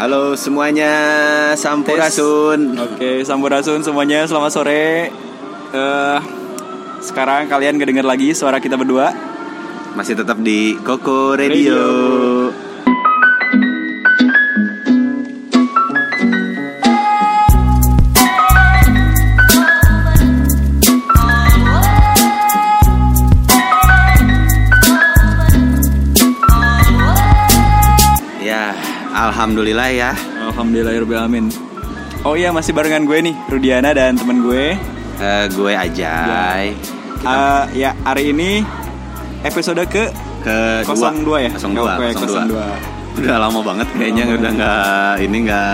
Halo semuanya, Sampurasun. Oke, Sampurasun semuanya, selamat sore. Eh, sekarang kalian ngedenger lagi suara kita berdua. Masih tetap di Koko Radio. Radio. Alhamdulillah ya. Alhamdulillahirobbilalamin. Oh iya, masih barengan gue nih, Rudiana dan temen gue. Eh, gue Ajay. Eh, ya, hari ini episode ke Ke 02 ya? 02, Oke, 02. 02. Udah lama banget kayaknya Lama udah nggak ini nggak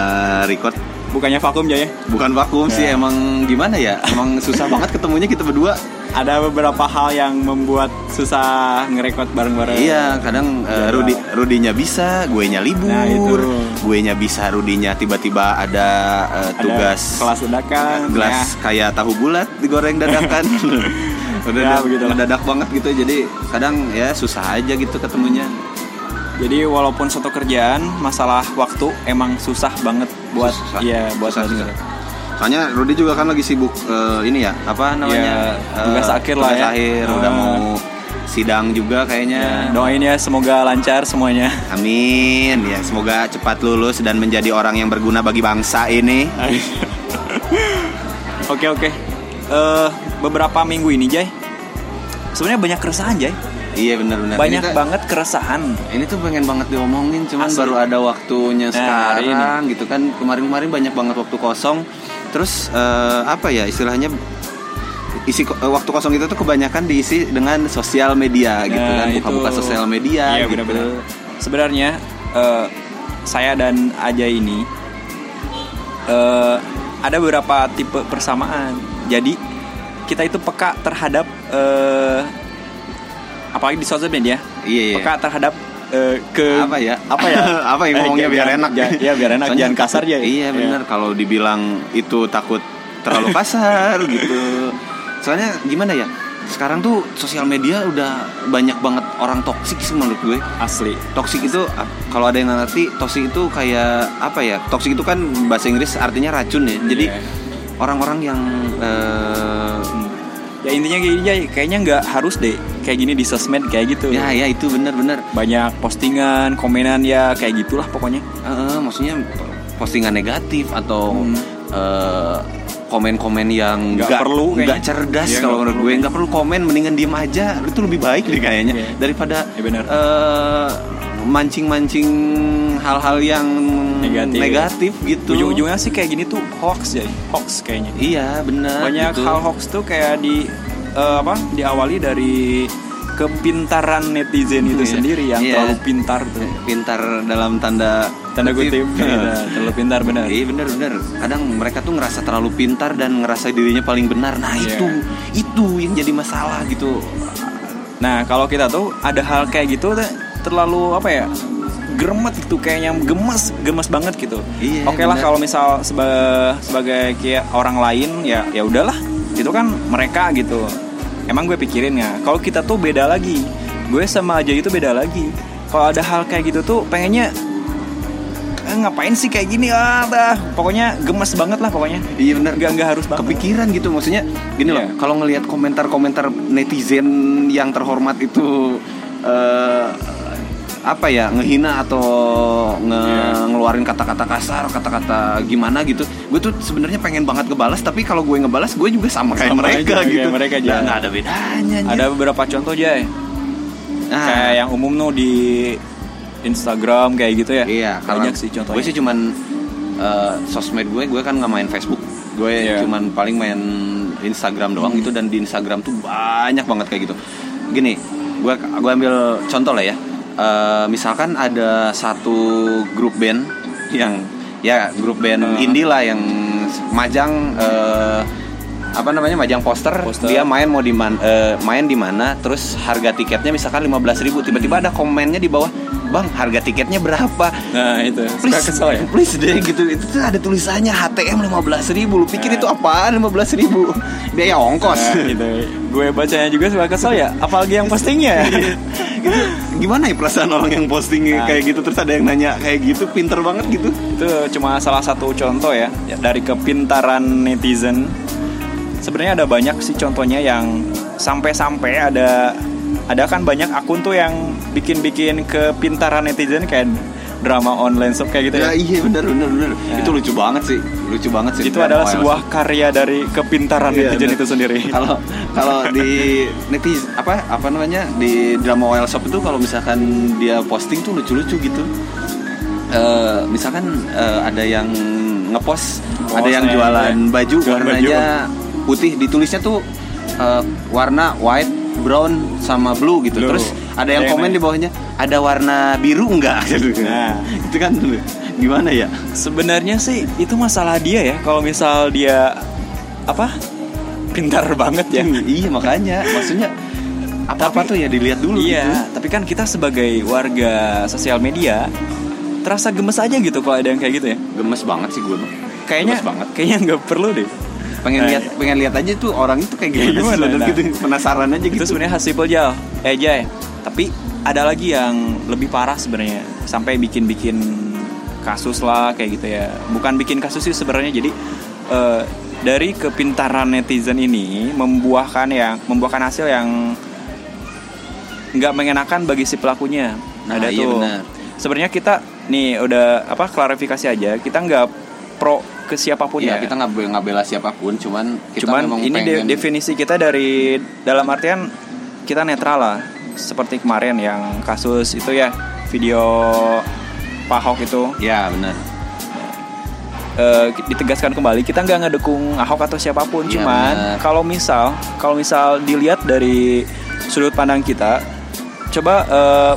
record. Bukannya vakum ya? Bukan vakum sih, Ya. emang gimana ya? Emang susah banget ketemunya kita berdua. Ada beberapa hal yang membuat susah ngerekord bareng-bareng. Iya, kadang Ya. Rudi Rudinya bisa, gue nya libur. Nah, itu. Gue nya bisa, Rudinya tiba-tiba ada Ada tugas kelas ledakan. gelas kayak tahu bulat digoreng dadakan. Udah Ya, ya, begitulah. mendadak banget gitu. Jadi kadang ya susah aja gitu ketemunya. Jadi walaupun satu kerjaan, masalah waktu emang susah banget buat Susah. iya buat Susah, susah. Soalnya Rudi juga kan lagi sibuk eh, ini ya, apa namanya? Iya, tugas Eh, akhir lah tugas ya. akhir, udah Eh. mau sidang juga kayaknya. Ya, doain ya semoga lancar semuanya. Amin ya semoga cepat lulus dan menjadi orang yang berguna bagi bangsa ini. Oke oke. Eh beberapa minggu ini Jay, sebenarnya banyak keresahan Jay. Iya benar-benar. Banyak ini banget keresahan. Ini tuh pengen banget diomongin, cuman Asli. baru ada waktunya Nah, sekarang gitu kan. Kemarin-kemarin banyak banget waktu kosong. Terus eh, apa ya istilahnya? Isi eh, waktu kosong itu tuh kebanyakan diisi dengan sosial media gitu Nah, kan, itu. buka-buka sosial media. Iya gitu. benar-benar. Sebenarnya eh, saya dan Aja ini eh, ada beberapa tipe persamaan. Jadi kita itu peka terhadap eh, apalagi di sosial media, Iya, iya. peka terhadap eh, ke apa ya? apa ya? apa yang Eh, ngomongnya biar jangan- enak? jangan- Iya biar enak, Soalnya jangan kasar ya. Iya benar. Kalau dibilang itu takut terlalu kasar gitu. Soalnya gimana ya? Sekarang tuh sosial media udah banyak banget orang toksik sih menurut gue. Asli. Toksik itu kalau ada yang ngerti, toksik itu kayak apa ya? Toksik itu kan bahasa Inggris artinya racun ya. Jadi Iya. orang-orang yang eh, Ya intinya gini Jay, kayaknya nggak harus deh kayak gini di sosmed kayak gitu. ya ya itu benar-benar Banyak postingan, komenan ya kayak gitulah pokoknya. Eh, maksudnya postingan negatif atau Hmm. eh, komen-komen yang Nggak perlu kayaknya. nggak cerdas Iya, kalau menurut gue nggak perlu komen mendingan diem aja itu lebih baik deh kayaknya Iya. daripada benar. eh, mancing-mancing hal-hal yang Negatif. negatif gitu Ujung-ujungnya sih kayak gini tuh hoax jadi hoax kayaknya. iya benar Banyak gitu. hal hoax tuh kayak di eh, apa? Diawali dari kepintaran netizen itu Iya. sendiri yang Iya. terlalu pintar tuh. pintar dalam tanda Tanda kutip, iya, terlalu pintar benar. Iya bener bener. Kadang mereka tuh ngerasa terlalu pintar dan ngerasa dirinya paling benar. Nah Iya. itu itu yang jadi masalah gitu. Nah, kalau kita tuh ada hal kayak gitu terlalu apa ya? Gemet gitu kayaknya gemes, gemes banget gitu. Iya, Oke lah benar. kalau misal seba- sebagai kayak orang lain ya ya udahlah. Itu kan mereka gitu. Emang gue pikirin ya. Kalau kita tuh beda lagi. Gue sama aja itu beda lagi. Kalau ada hal kayak gitu tuh pengennya eh, ngapain sih kayak gini ah dah. Pokoknya gemes banget lah pokoknya. Iya bener. Nggak nggak harus banget. kepikiran gitu maksudnya gini loh Iya. kalau ngelihat komentar-komentar netizen yang terhormat itu eh, apa ya ngehina atau nge- Iya. ngeluarin kata-kata kasar kata-kata gimana gitu gue tuh sebenarnya pengen banget ngebalas tapi kalau gue ngebalas gue juga sama kayak Sama mereka aja, gitu kayak mereka aja. Nah, nggak ada bedanya. Ada beberapa contoh aja Nah, kayak yang umum tuh di Instagram kayak gitu ya. Iya, banyak sih contohnya. Gue sih cuman eh, sosmed gue, gue kan nggak main Facebook. Gue Iya. cuman paling main Instagram doang itu dan di Instagram tuh banyak banget kayak gitu. Gini, gue gue ambil contoh lah ya. Eh, misalkan ada satu grup band yang ya grup band Hmm. indie lah yang majang eh, apa namanya majang poster, Poster. dia main mau di man- eh, main di mana terus harga tiketnya misalkan 15.000 tiba-tiba ada komennya di bawah bang harga tiketnya berapa Nah itu suka kesel ya. please deh gitu itu tuh ada tulisannya HTM 15.000 lu pikir itu apaan 15.000 biaya ongkos Nah, gitu. Gue bacanya juga suka kesel ya. Apalagi yang postingnya. gitu. gimana ya perasaan orang yang posting Nah. kayak gitu terus ada yang nanya kayak gitu pinter banget gitu itu cuma salah satu contoh ya ya, dari kepintaran netizen. Sebenarnya ada banyak sih contohnya yang sampai-sampai ada ada kan banyak akun tuh yang bikin-bikin kepintaran netizen kayak drama online shop kayak gitu ya. ya iya benar benar benar Ya. itu lucu banget sih lucu banget sih Itu adalah sebuah karya dari kepintaran Iya, netizen bener. itu sendiri. kalau kalau di netizen apa apa namanya di drama oil shop itu kalau misalkan dia posting tuh lucu-lucu gitu Eh, misalkan eh, ada yang ngepost Oh, ada yang saya- jualan baju Jualan warnanya putih ditulisnya tuh eh, warna white brown sama blue gitu Blue. terus ada yang komen di bawahnya ada warna biru enggak Nah. itu kan gimana ya Sebenarnya sih itu masalah dia ya. Kalau misal dia apa pintar banget ya. iya makanya maksudnya apa apa Tapi- tuh ya dilihat dulu gitu. Iya, tapi kan kita sebagai warga sosial media terasa gemes aja gitu kalau ada yang kayak gitu ya. gemes banget sih gue Kayaknya Gemes banget. kayaknya nggak perlu deh. Pengen Nah, lihat pengen lihat aja tuh orang itu kayak gimana, Gimana, sih nah. gitu penasaran aja Itu gitu sebenarnya khas simple Jal. Eh Jay. Tapi ada lagi yang lebih parah sebenarnya sampai bikin-bikin kasus lah kayak gitu ya. Bukan bikin kasus sih sebenarnya jadi eh, dari kepintaran netizen ini membuahkan yang membuahkan hasil yang nggak mengenakan bagi si pelakunya. Nah, ada iya tuh. benar. Sebenarnya kita nih udah apa klarifikasi aja. Kita nggak pro ke siapa pun ya ya. kita nggak be- nggak bela siapa pun cuman kita Cuman memang ini de- pengen definisi kita dari dalam artian kita netral lah. Seperti kemarin yang kasus itu ya video Pak Ahok itu ya benar eh, ditegaskan kembali kita nggak ngedukung Ahok atau siapa pun. Iya, Cuman kalau misal kalau misal dilihat dari sudut pandang kita, coba eh,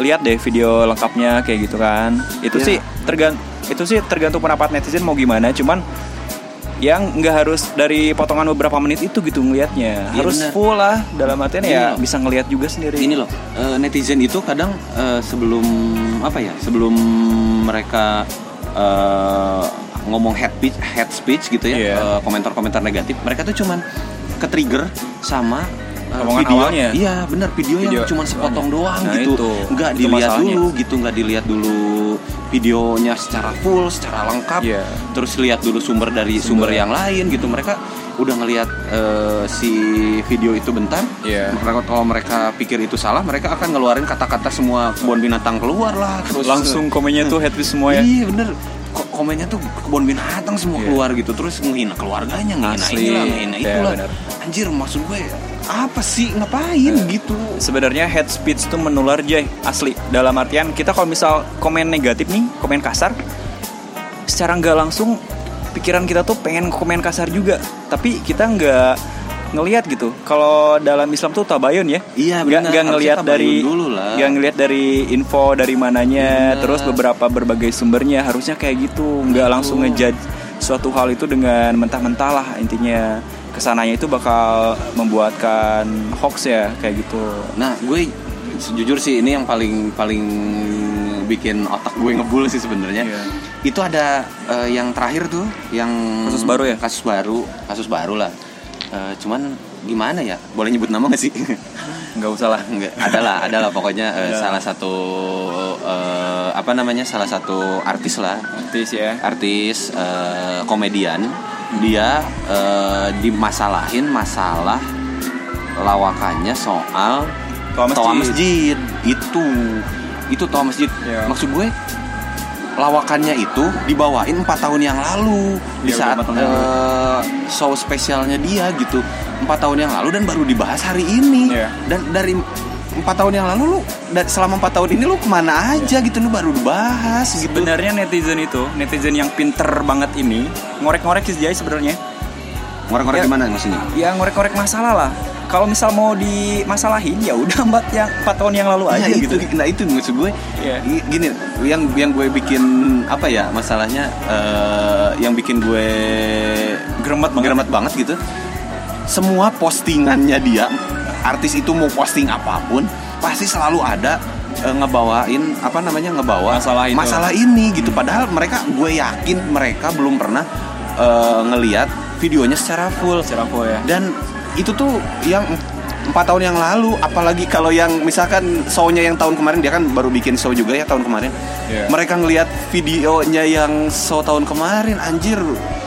lihat deh video lengkapnya kayak gitu kan. Itu Iya. sih tergant itu sih tergantung pendapat netizen mau gimana. Cuman yang nggak harus dari potongan beberapa menit itu gitu ngelihatnya Iya, harus benar. full lah dalam artian Ini ya loh. bisa ngelihat juga sendiri ini loh eh, netizen itu kadang eh, sebelum apa ya sebelum mereka eh, ngomong head speech head speech gitu ya Iya. komentar-komentar negatif mereka tuh cuman ke trigger sama eh, Omongan video awalnya. iya benar video, Video yang cuma sepotong doang Nah, gitu itu. nggak Itu dilihat masalahnya. dulu gitu nggak dilihat dulu videonya secara full secara lengkap Iya. terus lihat dulu sumber dari sumber, Sumber. yang lain gitu mereka udah ngelihat eh, si video itu bentar Iya. mereka kalau mereka pikir itu salah mereka akan ngeluarin kata-kata semua kebun binatang keluar lah terus langsung komennya tuh head semua ya iya bener Ko- komennya tuh kebun binatang semua Iya. keluar gitu terus ngehina keluarganya ngehina Asli. inilah ngehina Iya, itulah bener. anjir maksud gue apa sih? Ngapain Iya. gitu? sebenarnya head speech tuh menular Jay. Asli. Dalam artian kita kalau misal komen negatif nih komen kasar secara nggak langsung pikiran kita tuh pengen komen kasar juga. Tapi kita nggak ngelihat gitu. Kalau dalam Islam tuh tabayun ya. Iya, nggak benar. nggak ngelihat dari dulu lah. nggak ngelihat dari info dari mananya Benar. terus beberapa berbagai sumbernya. Harusnya kayak gitu. Nggak langsung ngejudge suatu hal itu dengan mentah-mentah lah intinya ke sananya itu bakal membuatkan hoax ya kayak gitu. Nah gue jujur sih ini yang paling paling bikin otak gue ngebul sih sebenarnya. Iya. itu ada eh, yang terakhir tuh yang Kasus baru ya? kasus baru kasus baru lah. Eh, cuman gimana ya? Boleh nyebut nama gak sih? Nggak usah lah. Enggak, adalah adalah pokoknya eh, Ada. salah satu eh, apa namanya salah satu artis lah. Artis ya. Artis eh, komedian dia eh, dimasalahin masalah lawakannya soal Toa masjid. toa masjid. Itu. Itu toa masjid. Ya. maksud gue lawakannya itu dibawain empat tahun yang lalu. Di Ya, saat tahun yang eh, show spesialnya dia gitu. Empat tahun yang lalu dan baru dibahas hari ini. Ya. dan dari empat tahun yang lalu lu selama empat tahun ini lu ke mana aja gitu? Lu baru dibahas gitu. Sebenarnya netizen itu netizen yang pinter banget ini ngorek-ngorek sih Jay sebenarnya. Ngorek-ngorek Ya. gimana maksudnya? Ya ngorek-ngorek masalah lah. Kalau misal mau dimasalahin ya udah empat yang empat tahun yang lalu aja Iya, gitu. itu, nah itu maksud gue. Iya. Gi- gini yang yang gue bikin apa ya masalahnya eh, yang bikin gue Geremet banget. geremet banget gitu. Semua postingannya dia artis itu mau posting apa pun pasti selalu ada eh, ngebawain apa namanya ngebawa Masalah itu. masalah ini gitu. Padahal mereka gue yakin mereka belum pernah eh, ngeliat videonya secara full. Secara full ya. Dan itu tuh yang empat tahun yang lalu apalagi kalau yang misalkan show-nya yang tahun kemarin dia kan baru bikin show juga ya tahun kemarin. Iya. mereka ngelihat videonya yang show tahun kemarin anjir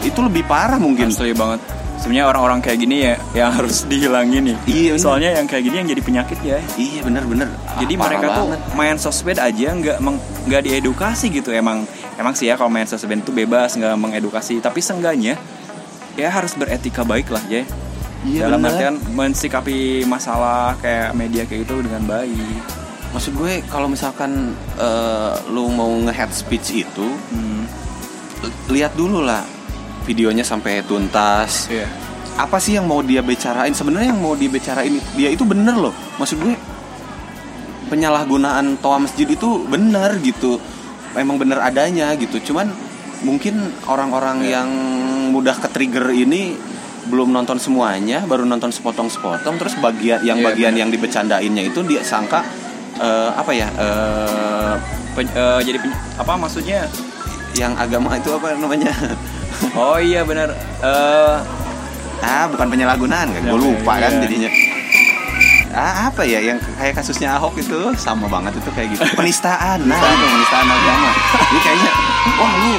itu lebih parah mungkin. Asli banget sebenarnya orang-orang kayak gini ya yang harus dihilangin nih Iya, bener. soalnya yang kayak gini yang jadi penyakit ya iya bener-bener jadi Ah, mereka tuh banget. main sosmed aja nggak nggak diedukasi gitu emang emang sih ya kalau main sosmed itu bebas nggak mengedukasi tapi seenggaknya ya harus beretika baik lah ya Iya, dalam bener. artian mensikapi masalah kayak media kayak gitu dengan baik maksud gue kalau misalkan eh, lu mau nge-head speech itu hmm. lihat dulu lah videonya sampai tuntas. Iya. apa sih yang mau dia bicarain? Sebenarnya yang mau dibicarain dia itu bener loh. Maksud gue penyalahgunaan toa masjid itu bener gitu. Memang bener adanya gitu. Cuman mungkin orang-orang Iya. yang mudah ke trigger ini belum nonton semuanya baru nonton sepotong-sepotong terus bagian yang Iya, bagian bener. yang dibecandainnya itu dia sangka eh, apa ya eh, Pen- eh, jadi apa maksudnya? Yang agama itu apa namanya oh iya benar. Eh, ah bukan penyalahgunaan kan? Gue Ya, lupa kan iya. jadinya. Ah apa ya yang kayak kasusnya Ahok itu? Sama banget itu kayak gitu. Penistaan. Nah itu penistaan agama. Ini kayaknya wah lu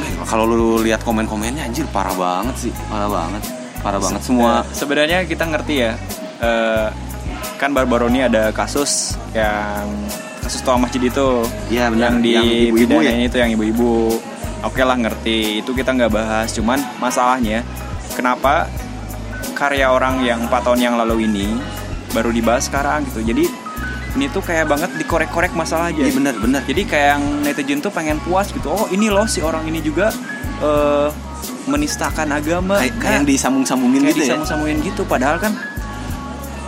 eh, kalau lu lihat komen-komennya anjir parah banget sih. Parah banget. Parah banget semua. sebenarnya kita ngerti ya eh, kan baru-baru ini ada kasus yang kasus toa masjid itu. Iya, benar. yang di Yang ibu-ibu ya? itu yang ibu-ibu oke lah ngerti. Itu kita nggak bahas. Cuman masalahnya kenapa karya orang yang empat tahun yang lalu ini baru dibahas sekarang gitu? Jadi ini tuh kayak banget dikorek-korek masalah aja iya bener bener jadi kayak yang netizen tuh pengen puas gitu. Oh ini loh si orang ini juga eh, menistakan agama. Kayak, kayak Nah, yang disambung-sambungin kayak gitu ya? disambung-sambungin gitu. Padahal kan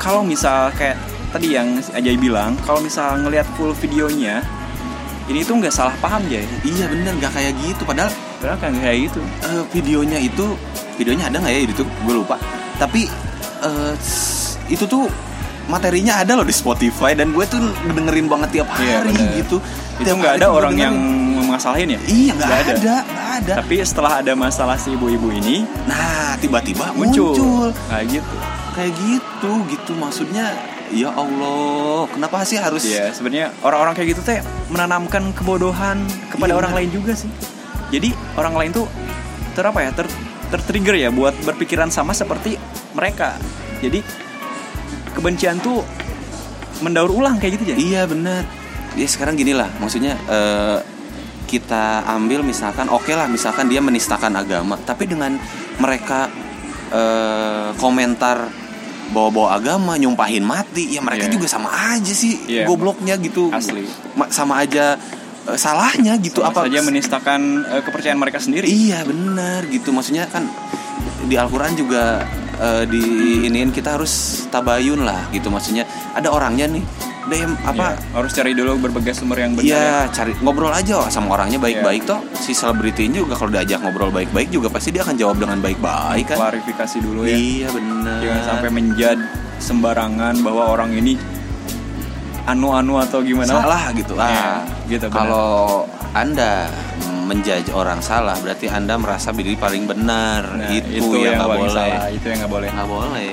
kalau misal kayak tadi yang Ajay bilang kalau misal ngelihat full videonya ini tuh nggak salah paham ya iya bener nggak kayak gitu. Padahal padahal kan kayak gitu. Eh, videonya itu videonya ada nggak ya di YouTube? Gue lupa. Tapi s- itu tuh materinya ada loh di Spotify dan gue tuh dengerin banget tiap hari Iya, bener. gitu. Itu nggak ada orang yang masalahin ya? Iya nggak ada nggak ada. Tapi setelah ada masalah si ibu-ibu ini nah tiba-tiba muncul, muncul. Kayak gitu. Kayak gitu gitu. Maksudnya ya Allah kenapa sih harus Iya, sebenarnya orang-orang kayak gitu teh menanamkan kebodohan kepada Iya, orang benar. lain juga sih. Jadi orang lain tuh ter apa ya, ter tertrigger ya buat berpikiran sama seperti mereka. Jadi kebencian tuh mendaur ulang kayak gitu ya. Iya bener Ya sekarang gini lah Maksudnya eh, Kita ambil misalkan Oke lah misalkan dia menistakan agama Tapi dengan mereka eh, Komentar Bawa-bawa agama Nyumpahin mati Ya mereka Iya. juga sama aja sih Iya. Gobloknya gitu Asli. Ma- Sama aja eh, Salahnya gitu Sama apa saja menistakan eh, kepercayaan mereka sendiri. Iya bener gitu Maksudnya kan Di Al-Quran juga eh, Di iniin kita harus Tabayun lah gitu Maksudnya ada orangnya nih DM apa Iya, harus cari dulu berbagai sumber yang benar. ya. Iya, cari ngobrol aja sama orangnya baik-baik toh. Si selebritinya juga kalau diajak ngobrol baik-baik juga pasti dia akan jawab dengan baik-baik kan. Klarifikasi dulu ya. Iya benar. Jangan sampai menjad sembarangan bahwa orang ini anu-anu atau gimana. salah gitu. Iya, Ah, gitu, benar. Kalau Anda menjudge orang salah, berarti Anda merasa diri paling benar. Nah, itu, yang nggak boleh. salah, itu yang nggak boleh. Nggak boleh.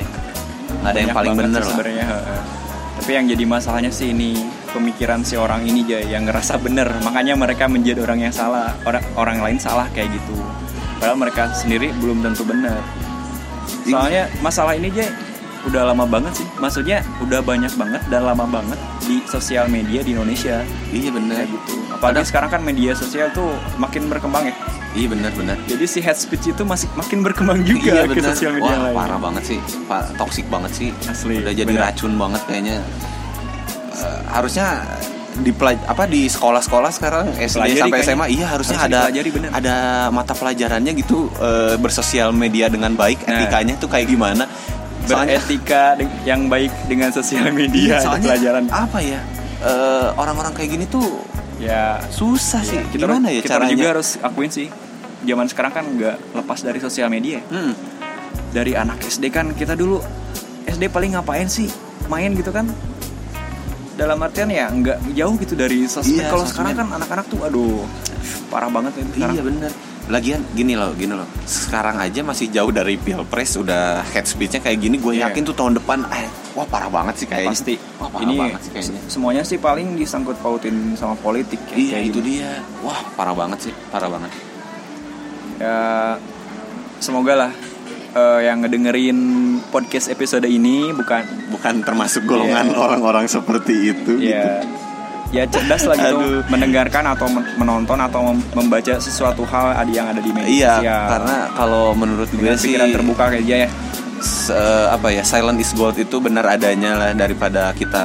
Nggak ada yang paling benar lah. Tapi yang jadi masalahnya sih ini pemikiran si orang ini aja yang ngerasa bener. Makanya mereka menjadi orang yang salah. Orang orang lain salah kayak gitu. Padahal mereka sendiri belum tentu benar soalnya masalah ini aja udah lama banget sih. Maksudnya udah banyak banget dan lama banget di sosial media di Indonesia. Iya benar. kayak gitu. Apalagi sekarang kan media sosial tuh makin berkembang ya Iya benar benar. jadi si head speech itu masih makin berkembang juga ke bener. sosial media Iya, Wah, lain parah banget sih. Pa- toxic banget sih. Asli, Udah jadi bener. racun banget kayaknya. Eh, harusnya di pelaj- apa di sekolah-sekolah sekarang SD Pelajari sampai kayaknya. SMA iya harusnya Harus ada bener. ada mata pelajarannya gitu eh, bersosial media dengan baik Nah. etikanya tuh kayak gimana. Soalnya- beretika yang baik dengan sosial media Iya, ada soalnya pelajaran apa ya? eh, orang-orang kayak gini tuh ya susah sih. kita Gimana ya kita caranya? juga harus akuin sih zaman sekarang kan nggak lepas dari sosial media Hmm. dari anak SD kan kita dulu SD paling ngapain sih main gitu kan dalam artian ya nggak jauh gitu dari sosmed Iya, kalau sekarang kan anak-anak tuh aduh parah banget itu sekarang Iya bener Lagian gini loh, gini loh. Sekarang aja masih jauh dari pilpres udah head speech-nya kayak gini. Gue Iya. yakin tuh tahun depan, eh, wah parah banget sih kayaknya. pasti Wah parah ini banget sih kayaknya. se- semuanya sih paling disangkut pautin sama politik ya, Iya kayak itu gini. dia. Wah parah banget sih, parah banget. Ya semoga lah eh, yang ngedengerin podcast episode ini bukan Bukan termasuk golongan Iya. orang-orang seperti itu. gitu. ya ya cerdas lah gitu Aduh. mendengarkan atau men- menonton atau mem- membaca sesuatu hal ada yang ada di media Iya, sosial. karena kalau menurut gue dengan sih pikiran terbuka kayak dia ya se- apa ya silent is gold itu benar adanya lah daripada kita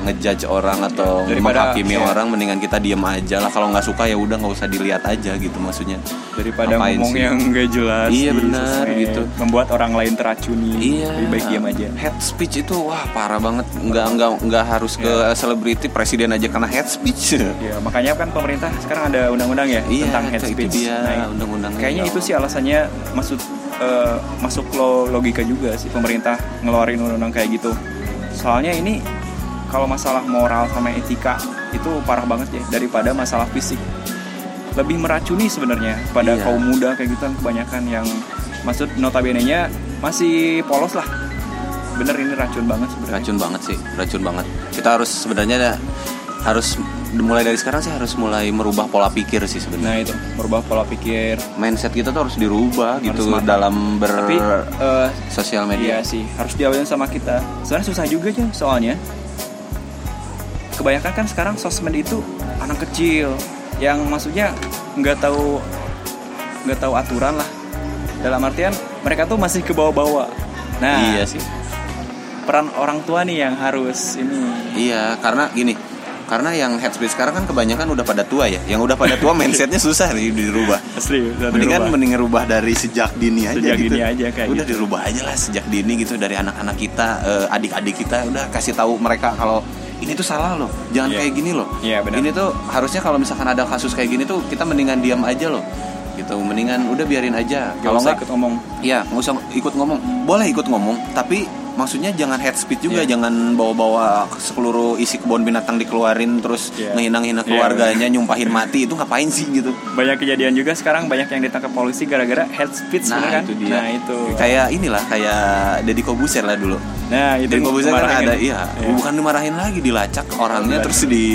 ngejudge orang atau Daripada- menghakimi iya. orang mendingan kita diem aja lah kalau nggak suka ya udah nggak usah dilihat aja gitu maksudnya daripada Ngapain ngomong sih? yang gak jelas Iya, di benar, sosmed, gitu. membuat orang lain teracuni Iya. lebih baik diam aja Head speech itu wah parah banget. Nggak nggak nggak harus ke selebriti presiden aja kena head speech. Ya, makanya kan pemerintah sekarang ada undang-undang ya Iya, tentang head itu speech. dia, Nah, undang-undangnya. Kayaknya Ya itu sih alasannya masuk eh, masuk lo logika juga sih pemerintah ngeluarin undang-undang kayak gitu. Soalnya ini kalau masalah moral sama etika itu parah banget ya daripada masalah fisik. Lebih meracuni sebenarnya pada Iya. kaum muda kayak gitu kan kebanyakan yang maksud notabene-nya masih polos lah. Bener ini racun banget sebenarnya. Racun banget sih, racun banget. Kita harus sebenarnya harus mulai dari sekarang sih harus mulai merubah pola pikir sih sebenarnya. Nah itu merubah pola pikir. Mindset kita tuh harus dirubah gitu matang. dalam ber Tapi eh, sosial Iya media. sih, harus diawalin sama kita. Sebenarnya susah juga ya soalnya. Kebanyakan kan sekarang sosmed itu anak kecil yang maksudnya nggak tahu nggak tahu aturan lah. Dalam artian mereka tuh masih ke bawah-bawah. Nah, Iya sih. peran orang tua nih yang harus ini. Iya, karena gini, karena yang head speech sekarang kan kebanyakan udah pada tua ya. Yang udah pada tua mindsetnya susah nih dirubah. Asli, Mendingan dirubah. mending ngerubah dari sejak dini aja Sejak gitu. dini aja kayak udah gitu. dirubah aja lah sejak dini gitu dari anak-anak kita, eh, adik-adik kita udah kasih tahu mereka kalau ini tuh salah loh, jangan Iya. kayak gini loh. Iya, benar. Ini tuh harusnya kalau misalkan ada kasus kayak gini tuh kita mendingan diam aja loh. Gitu, mendingan udah biarin aja. Kalau nggak ikut ngomong. Ya, nggak usah ikut ngomong. Boleh ikut ngomong, tapi maksudnya jangan head speech juga, Iya. jangan bawa-bawa seluruh isi kebun binatang dikeluarin terus Iya. ngehina-hina Iya, keluarganya, nyumpahin mati itu ngapain sih gitu? Banyak kejadian juga sekarang banyak yang ditangkap polisi gara-gara head speech Nah, kan? itu dia. Nah, itu. Kayak inilah kayak Deddy Kobuser lah dulu. Nah, itu Deddy Kobuser kan ada iya, Iya. bukan dimarahin lagi, dilacak orangnya Dilacak. terus di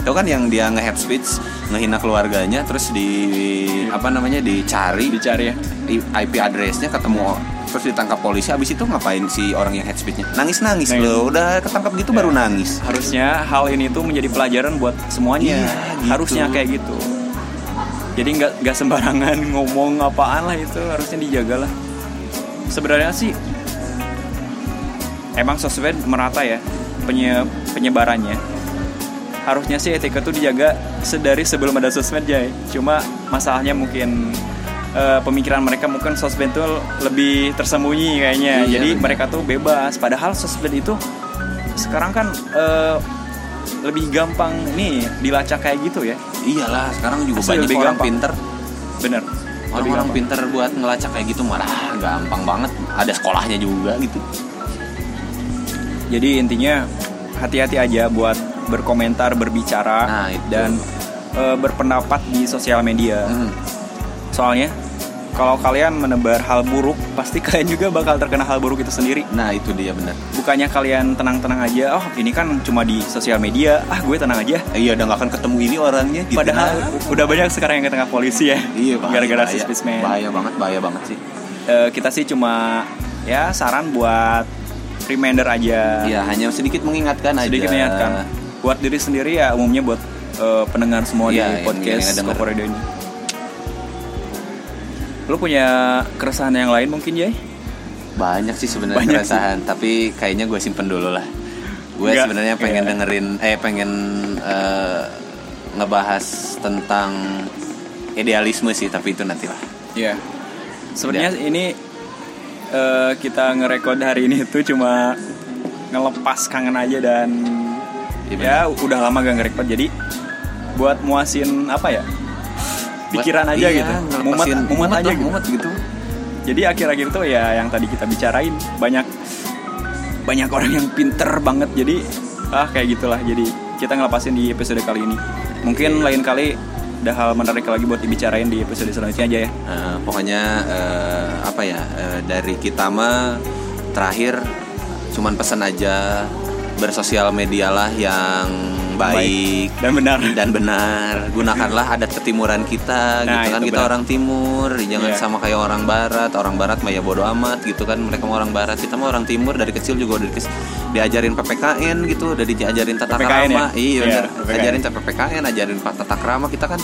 Tahu kan yang dia nge-head speech, ngehina keluarganya terus di apa namanya dicari dicari ya. IP addressnya ketemu terus ditangkap polisi habis itu ngapain si orang yang head speechnya nangis nangis. loh. Udah ketangkap gitu baru nangis. Harusnya hal ini tuh menjadi pelajaran buat semuanya. Iya, gitu. harusnya kayak gitu. Jadi nggak nggak sembarangan ngomong apaan lah itu harusnya dijaga lah. Sebenarnya sih emang sosmed merata ya penye- penyebarannya. Harusnya sih etika tuh dijaga sedari sebelum ada sosmed ya cuma masalahnya mungkin eh, pemikiran mereka mungkin sosmed tuh lebih tersembunyi kayaknya. Iya, jadi benar. mereka tuh bebas. Padahal sosmed itu sekarang kan eh, lebih gampang nih dilacak kayak gitu ya. Iyalah sekarang juga Asli banyak lebih orang gampang. pinter. Bener orang-orang pinter buat ngelacak kayak gitu malah gampang banget. Ada sekolahnya juga gitu. Jadi intinya hati-hati aja buat berkomentar berbicara Nah, itu. dan eh, berpendapat di sosial media. Hmm. Soalnya kalau kalian menebar hal buruk pasti kalian juga bakal terkena hal buruk itu sendiri. Nah itu dia bener bukannya kalian tenang-tenang aja oh ini kan cuma di sosial media ah gue tenang aja. Iya udah gak akan ketemu ini orangnya gitu. Padahal Nah, udah banyak sekarang yang ketengah polisi ya iya bahaya, gara-gara sosmed bahaya banget bahaya banget sih. Eh, kita sih cuma ya saran buat reminder aja. Iya hanya sedikit mengingatkan aja. Sedikit mengingatkan. Buat diri sendiri ya umumnya buat eh, pendengar semua Iya, di podcast denger. Kokoredo ini lu punya keresahan yang lain mungkin Jay? Banyak sih sebenarnya keresahan, tapi kayaknya gue simpen dulu lah. Gue sebenarnya pengen iya. dengerin, eh pengen eh, ngebahas tentang idealisme sih, tapi itu nanti lah. Iya. Sebenarnya ini eh, kita ngerekod hari ini tuh cuma ngelepas kangen aja dan Iya, ya udah lama gak ngerekod jadi buat muasin apa ya? Pikiran aja iya, gitu. Mumet, mumet aja gitu. mumet gitu. jadi akhir-akhir tuh ya yang tadi kita bicarain banyak banyak orang yang pinter banget jadi ah kayak gitulah jadi kita ngelepasin di episode kali ini mungkin lain kali ada hal menarik lagi buat dibicarain di episode selanjutnya aja ya Eh, pokoknya eh, apa ya eh, dari kita mah terakhir cuman pesan aja bersosial medialah yang baik, dan benar. Dan benar. Gunakanlah adat ketimuran kita Nah, gitu kan. Kita benar. orang timur. Jangan Iya. sama kayak orang barat. Orang barat mah ya bodo amat gitu kan. Mereka mah orang barat. Kita mah orang timur. Dari kecil juga udah diajarin PPKN gitu. Udah diajarin tata PPKN krama. ya? iya Iya, benar. PPKN. ajarin PPKN ajarin tata krama. Kita kan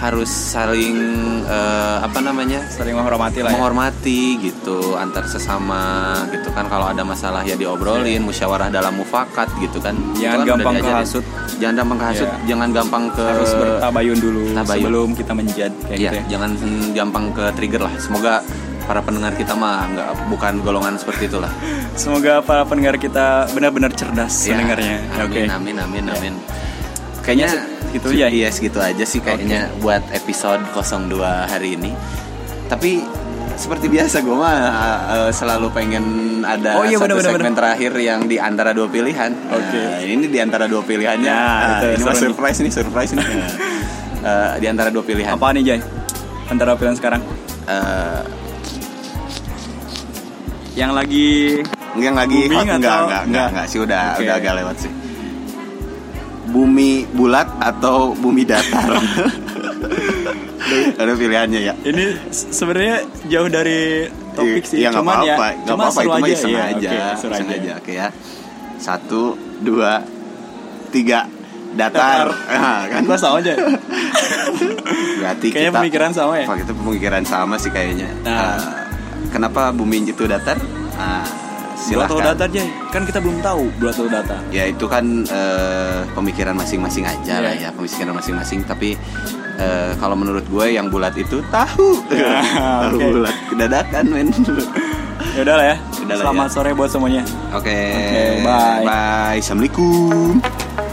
harus saling eh, apa namanya? Sering menghormati lah ya. menghormati gitu antar sesama gitu kan. Kalau ada masalah ya diobrolin musyawarah dalam mufakat gitu kan. Jangan kan gampang kehasut. jangan gampang kehasut Iya. jangan gampang ke harus bertabayun dulu Tabayun. sebelum kita menjad kayak Iya, gitu ya. jangan gampang ke trigger lah. Semoga para pendengar kita mah nggak bukan golongan seperti itulah. Semoga para pendengar kita benar-benar cerdas Ya, pendengarnya oke. amin amin amin Ya. amin. Kayaknya kayaknya gitu aja. iya segitu aja sih kayaknya buat episode 02 hari ini tapi seperti biasa gue mah eh, selalu pengen ada Oh iya, satu bener-bener, segmen terakhir yang di antara dua pilihan. Oke. Nah, ini di antara dua pilihannya. Nah, Nah, itu ini mah surprise nih, surprise nih. Eh, di antara dua pilihan. apa nih Jay antara pilihan sekarang Eh, yang lagi yang lagi hot enggak, enggak, enggak, enggak? enggak sih udah Oke. udah agak lewat sih. Bumi bulat atau bumi datar? Ada pilihannya ya. ini se- sebenarnya jauh dari topik sih Iya, nggak cuman ya apa-apa, nggak cuma apa-apa seru itu aja iseng ya aja, oke, seru iseng aja. aja. Oke ya. Satu, dua, tiga, datar. Nah, kan Gua sama aja berarti kayaknya kita pemikiran sama ya kita pemikiran sama sih kayaknya. Nah. Eh, kenapa bumi itu datar? Nah, silahkan. data Jay kan kita belum tahu tahu data Ya itu kan eh, pemikiran masing-masing aja lah Iya. ya, pemikiran masing-masing. Tapi eh, kalau menurut gue yang bulat itu tahu, Ya, tahu oke. bulat dadakan men. ya udah lah ya selamat ya. sore buat semuanya Oke, Oke, bye. bye, assalamualaikum.